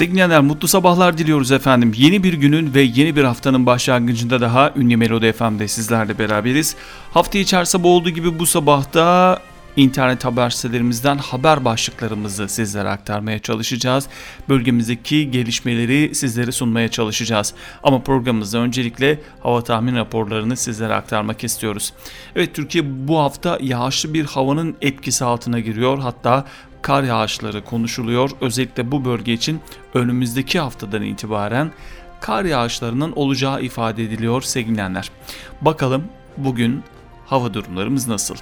Sevgili mutlu sabahlar diliyoruz efendim. Yeni bir günün ve yeni bir haftanın başlangıcında daha Ünlü Melodi FM'de sizlerle beraberiz. Hafta sabah olduğu gibi bu sabahta internet haber sitelerimizden haber başlıklarımızı sizlere aktarmaya çalışacağız. Bölgemizdeki gelişmeleri sizlere sunmaya çalışacağız. Ama programımızda öncelikle hava tahmin raporlarını sizlere aktarmak istiyoruz. Evet Türkiye bu hafta yağışlı bir havanın etkisi altına giriyor. Hatta kar yağışları konuşuluyor. Özellikle bu bölge için önümüzdeki haftadan itibaren kar yağışlarının olacağı ifade ediliyor sevgilenler. Bakalım bugün hava durumlarımız nasıl?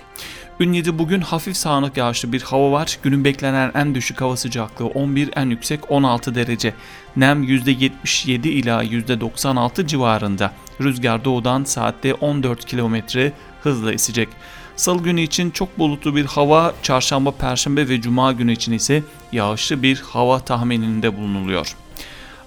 Ünye'de bugün hafif sağanak yağışlı bir hava var. Günün beklenen en düşük hava sıcaklığı 11, en yüksek 16 derece. Nem %77 ila %96 civarında. Rüzgar doğudan saatte 14 km hızla esecek. Salı günü için çok bulutlu bir hava, çarşamba, perşembe ve cuma günü için ise yağışlı bir hava tahmininde bulunuluyor.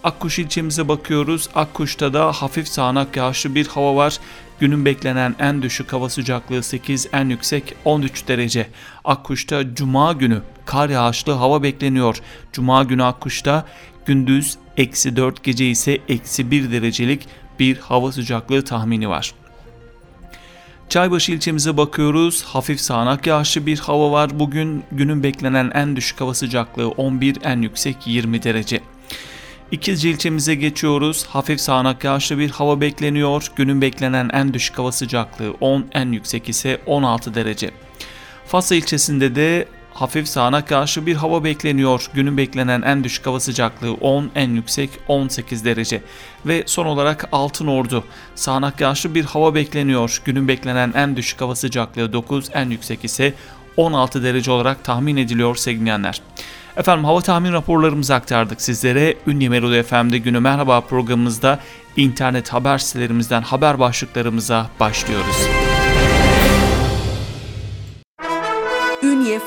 Akkuş ilçemize bakıyoruz. Akkuş'ta da hafif sağanak yağışlı bir hava var. Günün beklenen en düşük hava sıcaklığı 8, en yüksek 13 derece. Akkuş'ta cuma günü kar yağışlı hava bekleniyor. Cuma günü Akkuş'ta gündüz eksi 4 gece ise eksi 1 derecelik bir hava sıcaklığı tahmini var. Çaybaşı ilçemize bakıyoruz. Hafif sağanak yağışlı bir hava var. Bugün günün beklenen en düşük hava sıcaklığı 11, en yüksek 20 derece. İkizce ilçemize geçiyoruz. Hafif sağanak yağışlı bir hava bekleniyor. Günün beklenen en düşük hava sıcaklığı 10, en yüksek ise 16 derece. Fasa ilçesinde de hafif sağanak yağışlı bir hava bekleniyor. Günün beklenen en düşük hava sıcaklığı 10, en yüksek 18 derece. Ve son olarak Altın Ordu. Sağanak yağışlı bir hava bekleniyor. Günün beklenen en düşük hava sıcaklığı 9, en yüksek ise 16 derece olarak tahmin ediliyor sevgilenler. Efendim hava tahmin raporlarımızı aktardık sizlere. Ünlü Melodi FM'de günü merhaba programımızda internet haber sitelerimizden haber başlıklarımıza başlıyoruz.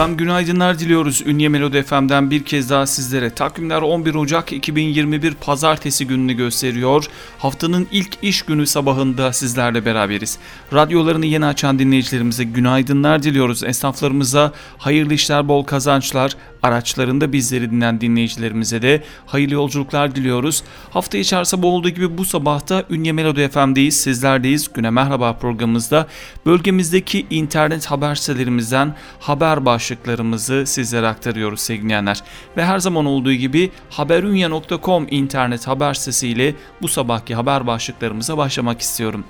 Efendim günaydınlar diliyoruz. Ünye Melodi FM'den bir kez daha sizlere. Takvimler 11 Ocak 2021 Pazartesi gününü gösteriyor. Haftanın ilk iş günü sabahında sizlerle beraberiz. Radyolarını yeni açan dinleyicilerimize günaydınlar diliyoruz. Esnaflarımıza hayırlı işler, bol kazançlar, araçlarında bizleri dinleyen dinleyicilerimize de hayırlı yolculuklar diliyoruz. Hafta içerisinde olduğu gibi bu sabahta Ünye Melodi FM'deyiz, sizlerdeyiz. Güne Merhaba programımızda bölgemizdeki internet haber sitelerimizden haber başlıklarımızı sizlere aktarıyoruz sevgilenler. Ve her zaman olduğu gibi haberünya.com internet haber sitesiyle bu sabahki haber başlıklarımıza başlamak istiyorum.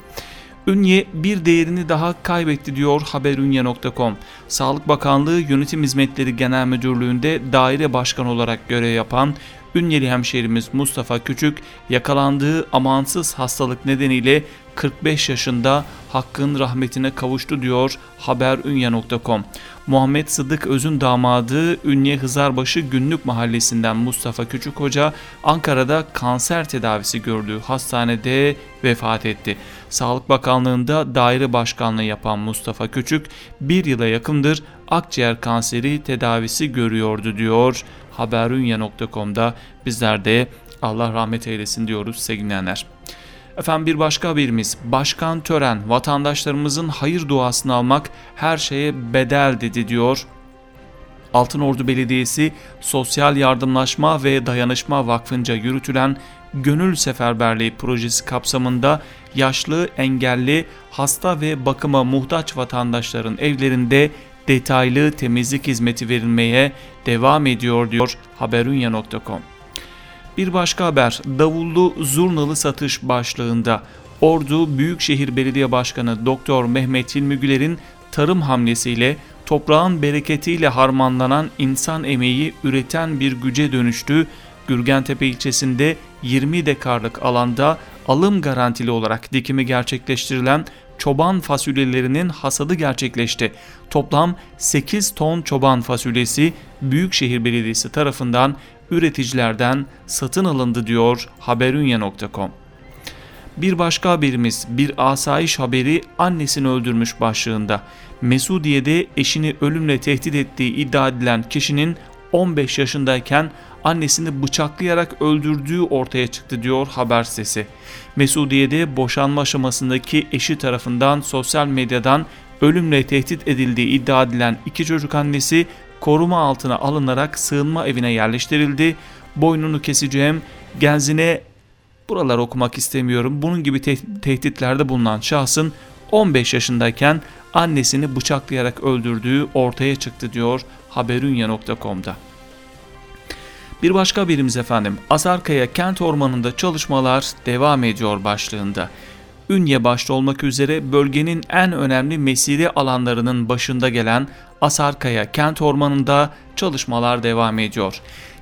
Ünye bir değerini daha kaybetti diyor haberünye.com. Sağlık Bakanlığı Yönetim Hizmetleri Genel Müdürlüğü'nde daire başkanı olarak görev yapan Ünyeli hemşehrimiz Mustafa Küçük yakalandığı amansız hastalık nedeniyle 45 yaşında hakkın rahmetine kavuştu diyor haberünye.com. Muhammed Sıdık Öz'ün damadı Ünye Hızarbaşı Günlük Mahallesi'nden Mustafa Küçük Hoca Ankara'da kanser tedavisi gördüğü hastanede vefat etti. Sağlık Bakanlığı'nda daire başkanlığı yapan Mustafa Küçük bir yıla yakındır akciğer kanseri tedavisi görüyordu diyor haberünya.com'da bizler de Allah rahmet eylesin diyoruz sevgilenler. Efendim bir başka haberimiz. Başkan Tören vatandaşlarımızın hayır duasını almak her şeye bedel dedi diyor. Altınordu Belediyesi Sosyal Yardımlaşma ve Dayanışma Vakfı'nca yürütülen Gönül Seferberliği projesi kapsamında yaşlı, engelli, hasta ve bakıma muhtaç vatandaşların evlerinde detaylı temizlik hizmeti verilmeye devam ediyor diyor haberunya.com. Bir başka haber davullu zurnalı satış başlığında Ordu Büyükşehir Belediye Başkanı Doktor Mehmet Hilmi Güler'in tarım hamlesiyle toprağın bereketiyle harmanlanan insan emeği üreten bir güce dönüştü. Gürgentepe ilçesinde 20 dekarlık alanda alım garantili olarak dikimi gerçekleştirilen çoban fasulyelerinin hasadı gerçekleşti. Toplam 8 ton çoban fasulyesi Büyükşehir Belediyesi tarafından üreticilerden satın alındı diyor haberunya.com. Bir başka haberimiz bir asayiş haberi annesini öldürmüş başlığında. Mesudiye'de eşini ölümle tehdit ettiği iddia edilen kişinin 15 yaşındayken annesini bıçaklayarak öldürdüğü ortaya çıktı diyor haber sitesi. Mesudiye'de boşanma aşamasındaki eşi tarafından sosyal medyadan ölümle tehdit edildiği iddia edilen iki çocuk annesi koruma altına alınarak sığınma evine yerleştirildi. Boynunu keseceğim, genzine buralar okumak istemiyorum. Bunun gibi te- tehditlerde bulunan şahsın 15 yaşındayken annesini bıçaklayarak öldürdüğü ortaya çıktı diyor haberunya.com'da. Bir başka birimiz efendim Azarkaya kent ormanında çalışmalar devam ediyor başlığında. Ünye başta olmak üzere bölgenin en önemli mesire alanlarının başında gelen Asarkaya kent ormanında çalışmalar devam ediyor.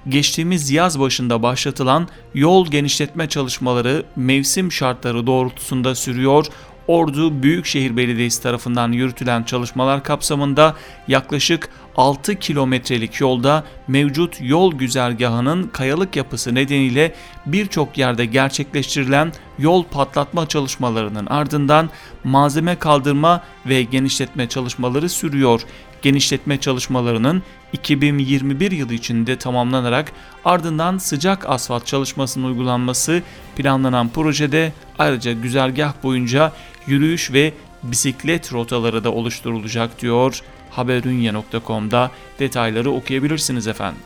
Geçtiğimiz yaz başında başlatılan yol genişletme çalışmaları mevsim şartları doğrultusunda sürüyor. Ordu Büyükşehir Belediyesi tarafından yürütülen çalışmalar kapsamında yaklaşık 6 kilometrelik yolda mevcut yol güzergahının kayalık yapısı nedeniyle birçok yerde gerçekleştirilen yol patlatma çalışmalarının ardından malzeme kaldırma ve genişletme çalışmaları sürüyor. Genişletme çalışmalarının 2021 yılı içinde tamamlanarak ardından sıcak asfalt çalışmasının uygulanması planlanan projede ayrıca güzergah boyunca yürüyüş ve bisiklet rotaları da oluşturulacak diyor haberunya.com'da detayları okuyabilirsiniz efendim.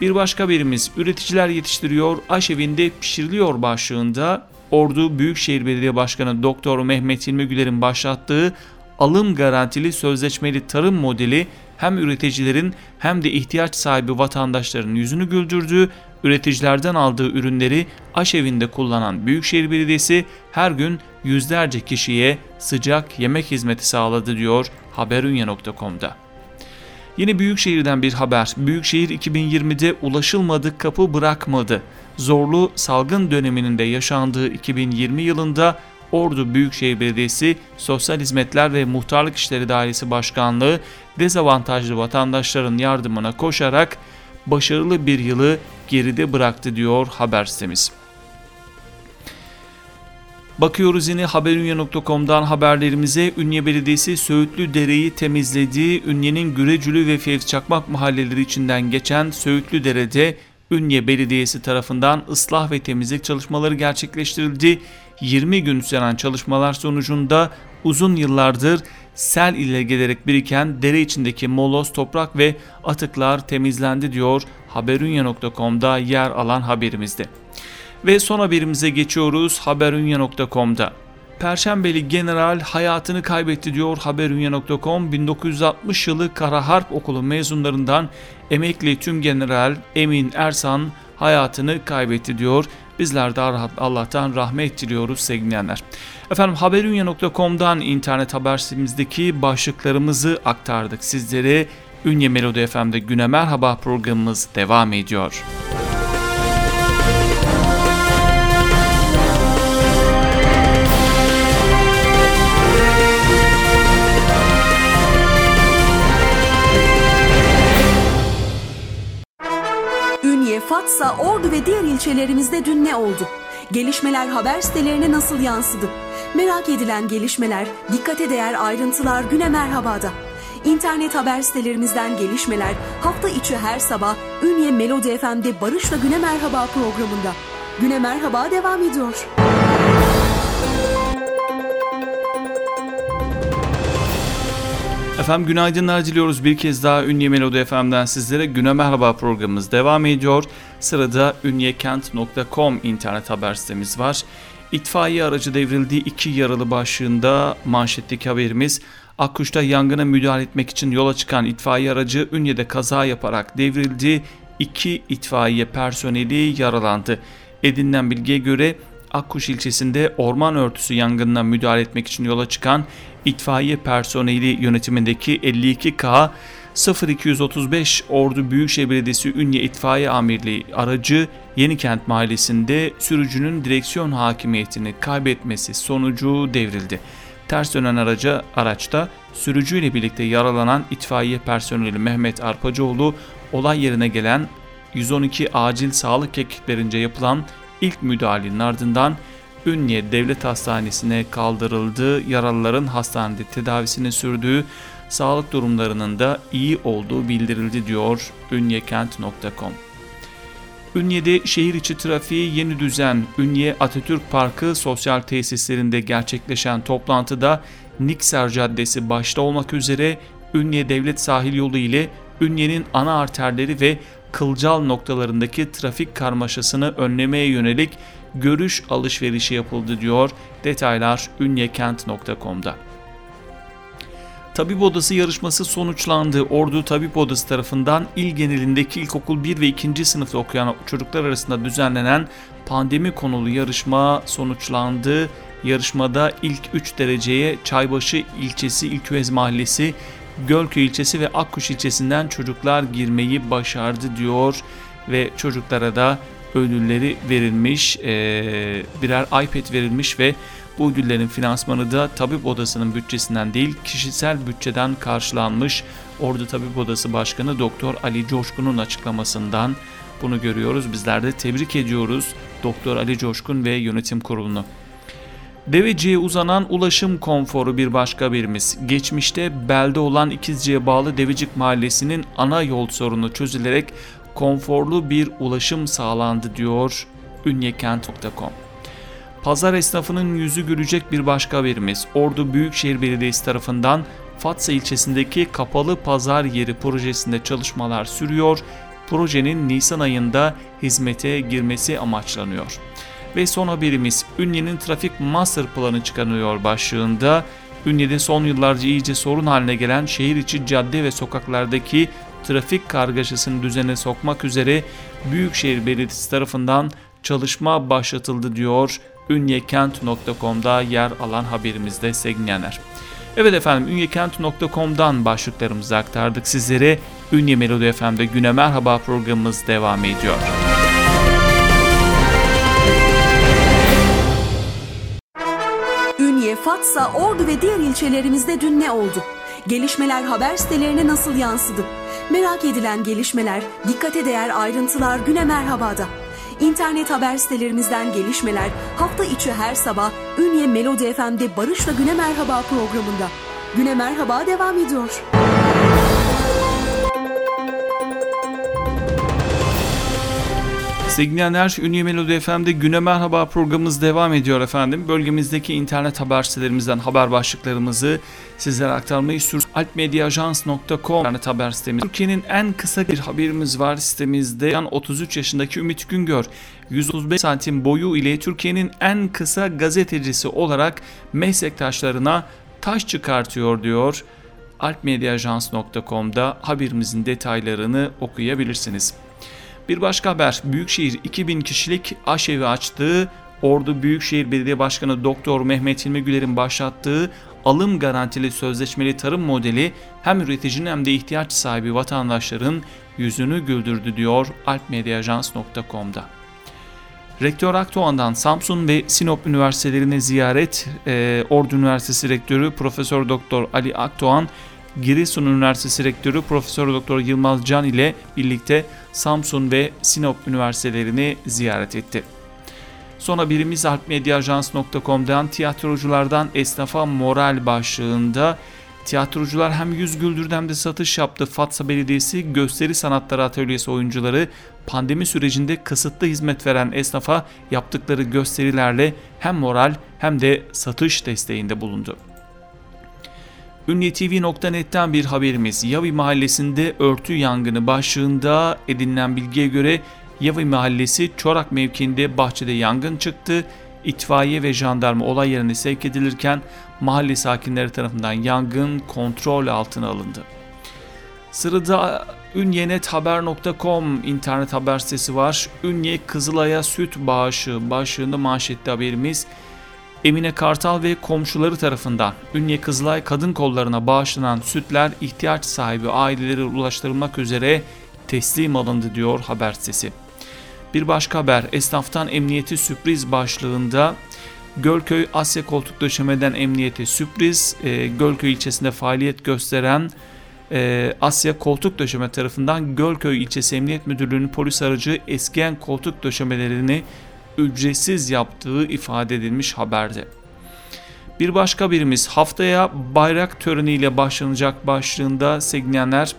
Bir başka birimiz üreticiler yetiştiriyor, aşevinde pişiriliyor başlığında Ordu Büyükşehir Belediye Başkanı Doktor Mehmet İlmi Güler'in başlattığı alım garantili sözleşmeli tarım modeli hem üreticilerin hem de ihtiyaç sahibi vatandaşların yüzünü güldürdü. Üreticilerden aldığı ürünleri aşevinde kullanan Büyükşehir Belediyesi her gün yüzlerce kişiye sıcak yemek hizmeti sağladı diyor haberunya.com'da. Yine Büyükşehir'den bir haber. Büyükşehir 2020'de ulaşılmadık kapı bırakmadı. Zorlu salgın döneminin de yaşandığı 2020 yılında Ordu Büyükşehir Belediyesi Sosyal Hizmetler ve Muhtarlık İşleri Dairesi Başkanlığı dezavantajlı vatandaşların yardımına koşarak başarılı bir yılı geride bıraktı diyor haber sitemiz. Bakıyoruz yine haberunya.com'dan haberlerimize Ünye Belediyesi Söğütlü Dere'yi temizledi. Ünye'nin Gürecülü ve Fevzi Çakmak mahalleleri içinden geçen Söğütlü Dere'de Ünye Belediyesi tarafından ıslah ve temizlik çalışmaları gerçekleştirildi. 20 gün süren çalışmalar sonucunda uzun yıllardır sel ile gelerek biriken dere içindeki moloz, toprak ve atıklar temizlendi diyor haberunya.com'da yer alan haberimizde. Ve son haberimize geçiyoruz haberunya.com'da. Perşembeli general hayatını kaybetti diyor haberunya.com. 1960 yılı Kara Harp Okulu mezunlarından emekli tüm general Emin Ersan hayatını kaybetti diyor. Bizler de Allah'tan rahmet diliyoruz sevgilenler. Efendim haberunya.com'dan internet haber sitemizdeki başlıklarımızı aktardık sizlere. Ünye Melodi FM'de Güne Merhaba programımız devam ediyor. Fatsa, Ordu ve diğer ilçelerimizde dün ne oldu? Gelişmeler haber sitelerine nasıl yansıdı? Merak edilen gelişmeler, dikkate değer ayrıntılar güne merhabada. İnternet haber sitelerimizden gelişmeler hafta içi her sabah Ünye Melodi FM'de Barış'la Güne Merhaba programında. Güne Merhaba devam ediyor. Efendim günaydınlar diliyoruz bir kez daha Ünye Melodi FM'den sizlere Güne Merhaba programımız devam ediyor. Sırada ünyekent.com internet haber sitemiz var. İtfaiye aracı devrildi iki yaralı başlığında manşetteki haberimiz. Akkuş'ta yangına müdahale etmek için yola çıkan itfaiye aracı Ünye'de kaza yaparak devrildi. İki itfaiye personeli yaralandı. Edinilen bilgiye göre Akkuş ilçesinde orman örtüsü yangınına müdahale etmek için yola çıkan itfaiye personeli yönetimindeki 52K 0235 Ordu Büyükşehir Belediyesi Ünye İtfaiye Amirliği aracı Yenikent Mahallesi'nde sürücünün direksiyon hakimiyetini kaybetmesi sonucu devrildi. Ters dönen araca araçta sürücüyle birlikte yaralanan itfaiye personeli Mehmet Arpacıoğlu olay yerine gelen 112 acil sağlık ekiplerince yapılan ilk müdahalenin ardından Ünye Devlet Hastanesi'ne kaldırıldı. Yaralıların hastanede tedavisini sürdüğü sağlık durumlarının da iyi olduğu bildirildi diyor ünyekent.com. Ünye'de şehir içi trafiği yeni düzen Ünye Atatürk Parkı sosyal tesislerinde gerçekleşen toplantıda Nikser Caddesi başta olmak üzere Ünye Devlet Sahil Yolu ile Ünye'nin ana arterleri ve kılcal noktalarındaki trafik karmaşasını önlemeye yönelik görüş alışverişi yapıldı diyor. Detaylar ünyekent.com'da. Tabip Odası yarışması sonuçlandı. Ordu Tabip Odası tarafından il genelindeki ilkokul 1 ve 2. sınıfta okuyan çocuklar arasında düzenlenen pandemi konulu yarışma sonuçlandı. Yarışmada ilk 3 dereceye Çaybaşı ilçesi İlköz Mahallesi, Gölköy ilçesi ve Akkuş ilçesinden çocuklar girmeyi başardı diyor ve çocuklara da ödülleri verilmiş, birer iPad verilmiş ve bu ödüllerin finansmanı da tabip odasının bütçesinden değil kişisel bütçeden karşılanmış. Ordu Tabip Odası Başkanı Doktor Ali Coşkun'un açıklamasından bunu görüyoruz. Bizler de tebrik ediyoruz Doktor Ali Coşkun ve yönetim kurulunu. Deveci'ye uzanan ulaşım konforu bir başka birimiz. Geçmişte belde olan İkizce'ye bağlı Devecik Mahallesi'nin ana yol sorunu çözülerek konforlu bir ulaşım sağlandı diyor ünyekent.com. Pazar esnafının yüzü gülecek bir başka haberimiz. Ordu Büyükşehir Belediyesi tarafından Fatsa ilçesindeki kapalı pazar yeri projesinde çalışmalar sürüyor. Projenin Nisan ayında hizmete girmesi amaçlanıyor. Ve son haberimiz Ünye'nin trafik master planı çıkarılıyor başlığında. Ünye'de son yıllarca iyice sorun haline gelen şehir içi cadde ve sokaklardaki trafik kargaşasını düzene sokmak üzere Büyükşehir Belediyesi tarafından çalışma başlatıldı diyor ünyekent.com'da yer alan haberimizde sevgili Evet efendim ünyekent.com'dan başlıklarımızı aktardık sizlere. Ünye Melodi FM'de Güne Merhaba programımız devam ediyor. Ünye, Fatsa, Ordu ve diğer ilçelerimizde dün ne oldu? Gelişmeler haber sitelerine nasıl yansıdı? Merak edilen gelişmeler, dikkate değer ayrıntılar Güne Merhaba'da. İnternet haber sitelerimizden gelişmeler hafta içi her sabah Ünye Melodi FM'de Barış'la Güne Merhaba programında. Güne Merhaba devam ediyor. Sevgili dinleyenler, Ünye Melodi FM'de Güne Merhaba programımız devam ediyor efendim. Bölgemizdeki internet haber sitelerimizden haber başlıklarımızı sizlere aktarmayı sürdürüyoruz. Alpmediaajans.com internet haber sitemiz. Türkiye'nin en kısa bir haberimiz var sitemizde. Yani 33 yaşındaki Ümit Güngör 135 santim boyu ile Türkiye'nin en kısa gazetecisi olarak meslektaşlarına taş çıkartıyor diyor. Alpmediaajans.com'da haberimizin detaylarını okuyabilirsiniz. Bir başka haber Büyükşehir 2000 kişilik aşevi açtığı Ordu Büyükşehir Belediye Başkanı Doktor Mehmet Hilmi Güler'in başlattığı alım garantili sözleşmeli tarım modeli hem üreticinin hem de ihtiyaç sahibi vatandaşların yüzünü güldürdü diyor alpmediaajans.com'da. Rektör Akdoğan'dan Samsun ve Sinop Üniversitelerine ziyaret e, Ordu Üniversitesi Rektörü Profesör Doktor Ali Akdoğan Giresun Üniversitesi Rektörü Profesör Doktor Yılmaz Can ile birlikte Samsun ve Sinop üniversitelerini ziyaret etti. Sonra birimiz alpmediaajans.com'dan tiyatroculardan esnafa moral başlığında tiyatrocular hem yüz güldürdü hem de satış yaptı. Fatsa Belediyesi Gösteri Sanatları Atölyesi oyuncuları pandemi sürecinde kısıtlı hizmet veren esnafa yaptıkları gösterilerle hem moral hem de satış desteğinde bulundu. Ünlütv.net'ten bir haberimiz. Yavi Mahallesi'nde örtü yangını başlığında edinilen bilgiye göre Yavi Mahallesi Çorak mevkiinde bahçede yangın çıktı. İtfaiye ve jandarma olay yerine sevk edilirken mahalle sakinleri tarafından yangın kontrol altına alındı. Sırada ünyenethaber.com internet haber sitesi var. Ünye Kızılay'a süt bağışı başlığında manşetli haberimiz Emine Kartal ve komşuları tarafından Ünye Kızılay Kadın Kollarına bağışlanan sütler ihtiyaç sahibi ailelere ulaştırılmak üzere teslim alındı diyor haber sitesi. Bir başka haber esnaftan emniyeti sürpriz başlığında Gölköy Asya Koltuk Döşeme'den emniyete sürpriz e, Gölköy ilçesinde faaliyet gösteren e, Asya Koltuk Döşeme tarafından Gölköy İlçesi Emniyet Müdürlüğü'nün polis aracı eskiyen koltuk döşemelerini ücretsiz yaptığı ifade edilmiş haberde. Bir başka birimiz haftaya bayrak töreniyle başlanacak başlığında sevgilenler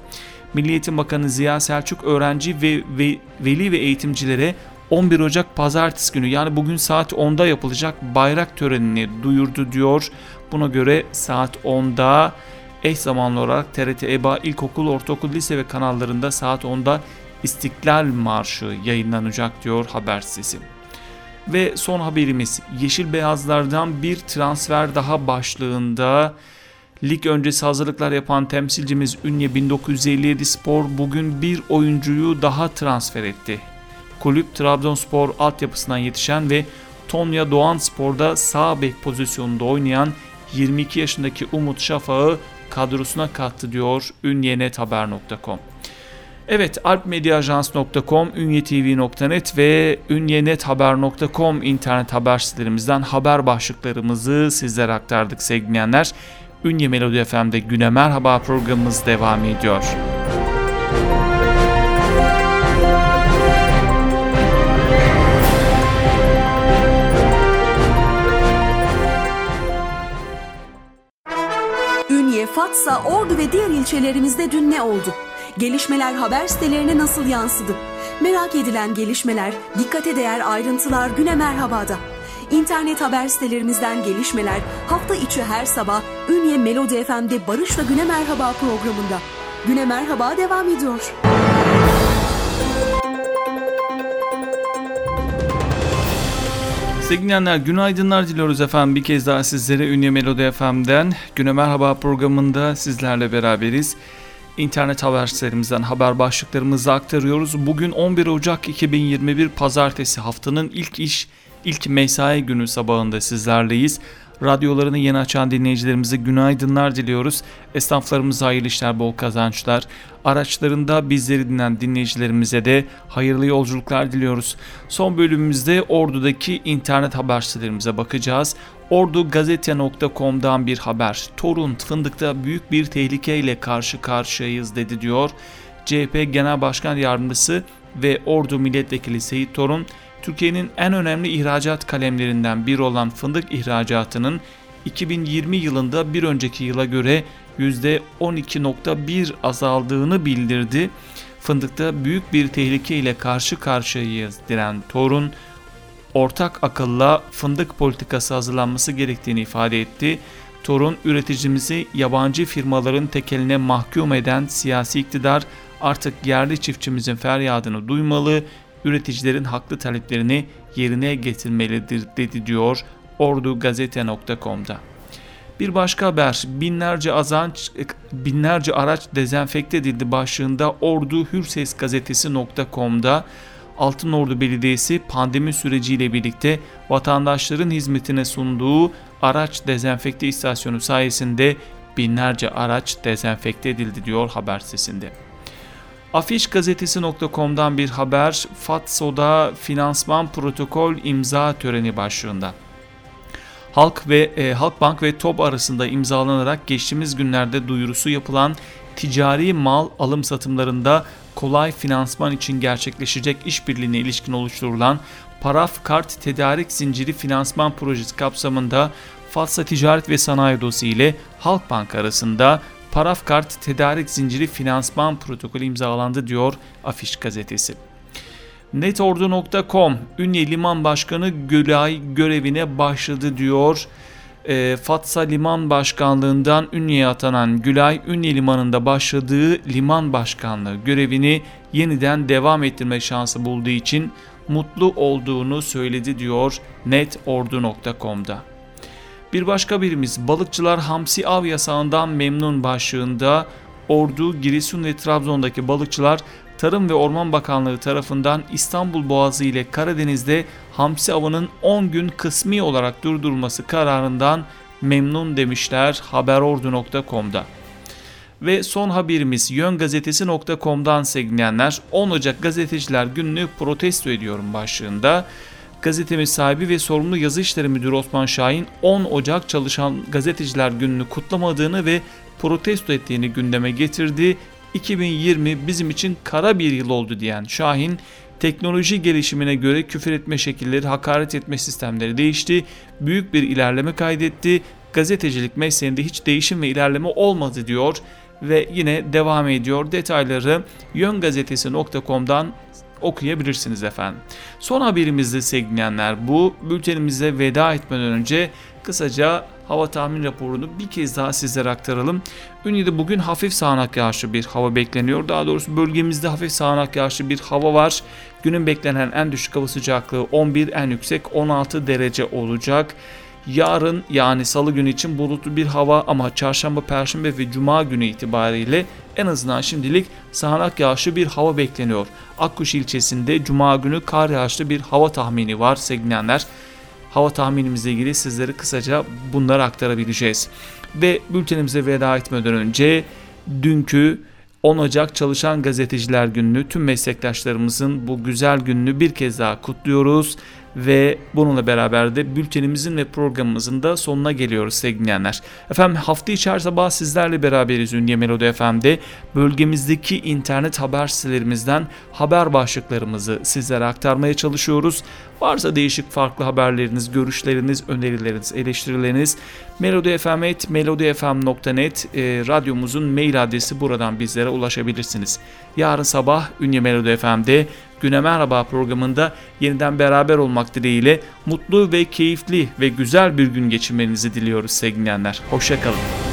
Milli Eğitim Bakanı Ziya Selçuk öğrenci ve, ve veli ve eğitimcilere 11 Ocak pazartesi günü yani bugün saat 10'da yapılacak bayrak törenini duyurdu diyor. Buna göre saat 10'da eş zamanlı olarak TRT EBA İlkokul, Ortaokul, Lise ve kanallarında saat 10'da İstiklal Marşı yayınlanacak diyor haber sitesi. Ve son haberimiz Yeşil Beyazlardan bir transfer daha başlığında lig öncesi hazırlıklar yapan temsilcimiz Ünye 1957 Spor bugün bir oyuncuyu daha transfer etti. Kulüp Trabzonspor altyapısından yetişen ve Tonya Doğan Spor'da sağ bek pozisyonunda oynayan 22 yaşındaki Umut Şafak'ı kadrosuna kattı diyor ünyenethaber.com. Evet alpmediaajans.com, ünyetv.net ve ünyenethaber.com internet haber sitelerimizden haber başlıklarımızı sizlere aktardık sevgilenler. Ünye Melodi FM'de Güne Merhaba programımız devam ediyor. Ünye, Fatsa, Ordu ve diğer ilçelerimizde dün ne oldu? Gelişmeler haber sitelerine nasıl yansıdı? Merak edilen gelişmeler, dikkate değer ayrıntılar Güne Merhaba'da. İnternet haber sitelerimizden gelişmeler hafta içi her sabah Ünye Melodi FM'de Barış'la Güne Merhaba programında. Güne Merhaba devam ediyor. Sevgili dinleyenler günaydınlar diliyoruz efendim. Bir kez daha sizlere Ünye Melodi FM'den Güne Merhaba programında sizlerle beraberiz. İnternet haber sitelerimizden haber başlıklarımızı aktarıyoruz. Bugün 11 Ocak 2021 Pazartesi haftanın ilk iş, ilk mesai günü sabahında sizlerleyiz. Radyolarını yeni açan dinleyicilerimize günaydınlar diliyoruz. Esnaflarımıza hayırlı işler, bol kazançlar. Araçlarında bizleri dinleyen dinleyicilerimize de hayırlı yolculuklar diliyoruz. Son bölümümüzde Ordu'daki internet haber sitelerimize bakacağız. Ordugazete.com'dan bir haber. Torun Fındık'ta büyük bir tehlikeyle karşı karşıyayız dedi diyor. CHP Genel Başkan Yardımcısı ve Ordu Milletvekili Seyit Torun, Türkiye'nin en önemli ihracat kalemlerinden biri olan fındık ihracatının 2020 yılında bir önceki yıla göre %12.1 azaldığını bildirdi. Fındıkta büyük bir tehlike ile karşı karşıyayız diren Torun, ortak akılla fındık politikası hazırlanması gerektiğini ifade etti. Torun üreticimizi yabancı firmaların tekeline mahkum eden siyasi iktidar artık yerli çiftçimizin feryadını duymalı, üreticilerin haklı taleplerini yerine getirmelidir dedi diyor ordugazete.com'da. Bir başka haber binlerce azanç binlerce araç dezenfekte edildi başlığında Ordu Hürses gazetesi.com'da Altınordu Belediyesi pandemi süreciyle birlikte vatandaşların hizmetine sunduğu araç dezenfekte istasyonu sayesinde binlerce araç dezenfekte edildi diyor haber sesinde. Afişgazetesi.com'dan bir haber FATSO'da finansman protokol imza töreni başlığında. Halk ve e, Halkbank ve TOB arasında imzalanarak geçtiğimiz günlerde duyurusu yapılan ticari mal alım satımlarında kolay finansman için gerçekleşecek işbirliğine ilişkin oluşturulan Paraf Kart Tedarik Zinciri Finansman Projesi kapsamında Fatsa Ticaret ve Sanayi Odası ile Halkbank arasında Paraf Kart Tedarik Zinciri Finansman Protokolü imzalandı diyor Afiş gazetesi. Netordu.com Ünye Liman Başkanı Gülay görevine başladı diyor. E, Fatsa Liman Başkanlığından Ünye'ye atanan Gülay, Ünye Limanı'nda başladığı liman başkanlığı görevini yeniden devam ettirme şansı bulduğu için mutlu olduğunu söyledi diyor netordu.com'da. Bir başka birimiz balıkçılar hamsi av yasağından memnun başlığında Ordu, Giresun ve Trabzon'daki balıkçılar Tarım ve Orman Bakanlığı tarafından İstanbul Boğazı ile Karadeniz'de hamsi avının 10 gün kısmi olarak durdurulması kararından memnun demişler haberordu.com'da. Ve son haberimiz yöngazetesi.com'dan sevgilenler 10 Ocak Gazeteciler Günü'nü protesto ediyorum başlığında. Gazetemiz sahibi ve sorumlu yazı işleri müdürü Osman Şahin 10 Ocak Çalışan Gazeteciler Günü'nü kutlamadığını ve protesto ettiğini gündeme getirdi. 2020 bizim için kara bir yıl oldu diyen Şahin, teknoloji gelişimine göre küfür etme şekilleri, hakaret etme sistemleri değişti, büyük bir ilerleme kaydetti, gazetecilik mesleğinde hiç değişim ve ilerleme olmadı diyor ve yine devam ediyor. Detayları yöngazetesi.com'dan okuyabilirsiniz efendim. Son haberimizde sevgilenler bu. Bültenimize veda etmeden önce kısaca hava tahmin raporunu bir kez daha sizlere aktaralım. Ünye'de bugün hafif sağanak yağışlı bir hava bekleniyor. Daha doğrusu bölgemizde hafif sağanak yağışlı bir hava var. Günün beklenen en düşük hava sıcaklığı 11, en yüksek 16 derece olacak. Yarın yani salı günü için bulutlu bir hava ama çarşamba, perşembe ve cuma günü itibariyle en azından şimdilik sağanak yağışlı bir hava bekleniyor. Akkuş ilçesinde cuma günü kar yağışlı bir hava tahmini var sevgilenler. Hava tahminimizle ilgili sizlere kısaca bunları aktarabileceğiz. Ve bültenimize veda etmeden önce dünkü 10 Ocak Çalışan Gazeteciler Günü'nü tüm meslektaşlarımızın bu güzel gününü bir kez daha kutluyoruz ve bununla beraber de bültenimizin ve programımızın da sonuna geliyoruz sevgili dinleyenler. Efendim hafta içer sabah sizlerle beraberiz Ünye Melodi FM'de. Bölgemizdeki internet haber sitelerimizden haber başlıklarımızı sizlere aktarmaya çalışıyoruz. Varsa değişik farklı haberleriniz, görüşleriniz, önerileriniz, eleştirileriniz melodifm.net e, radyomuzun mail adresi buradan bizlere ulaşabilirsiniz. Yarın sabah Ünye Melodi FM'de Güne Merhaba programında yeniden beraber olmak dileğiyle mutlu ve keyifli ve güzel bir gün geçirmenizi diliyoruz sevgili Hoşçakalın.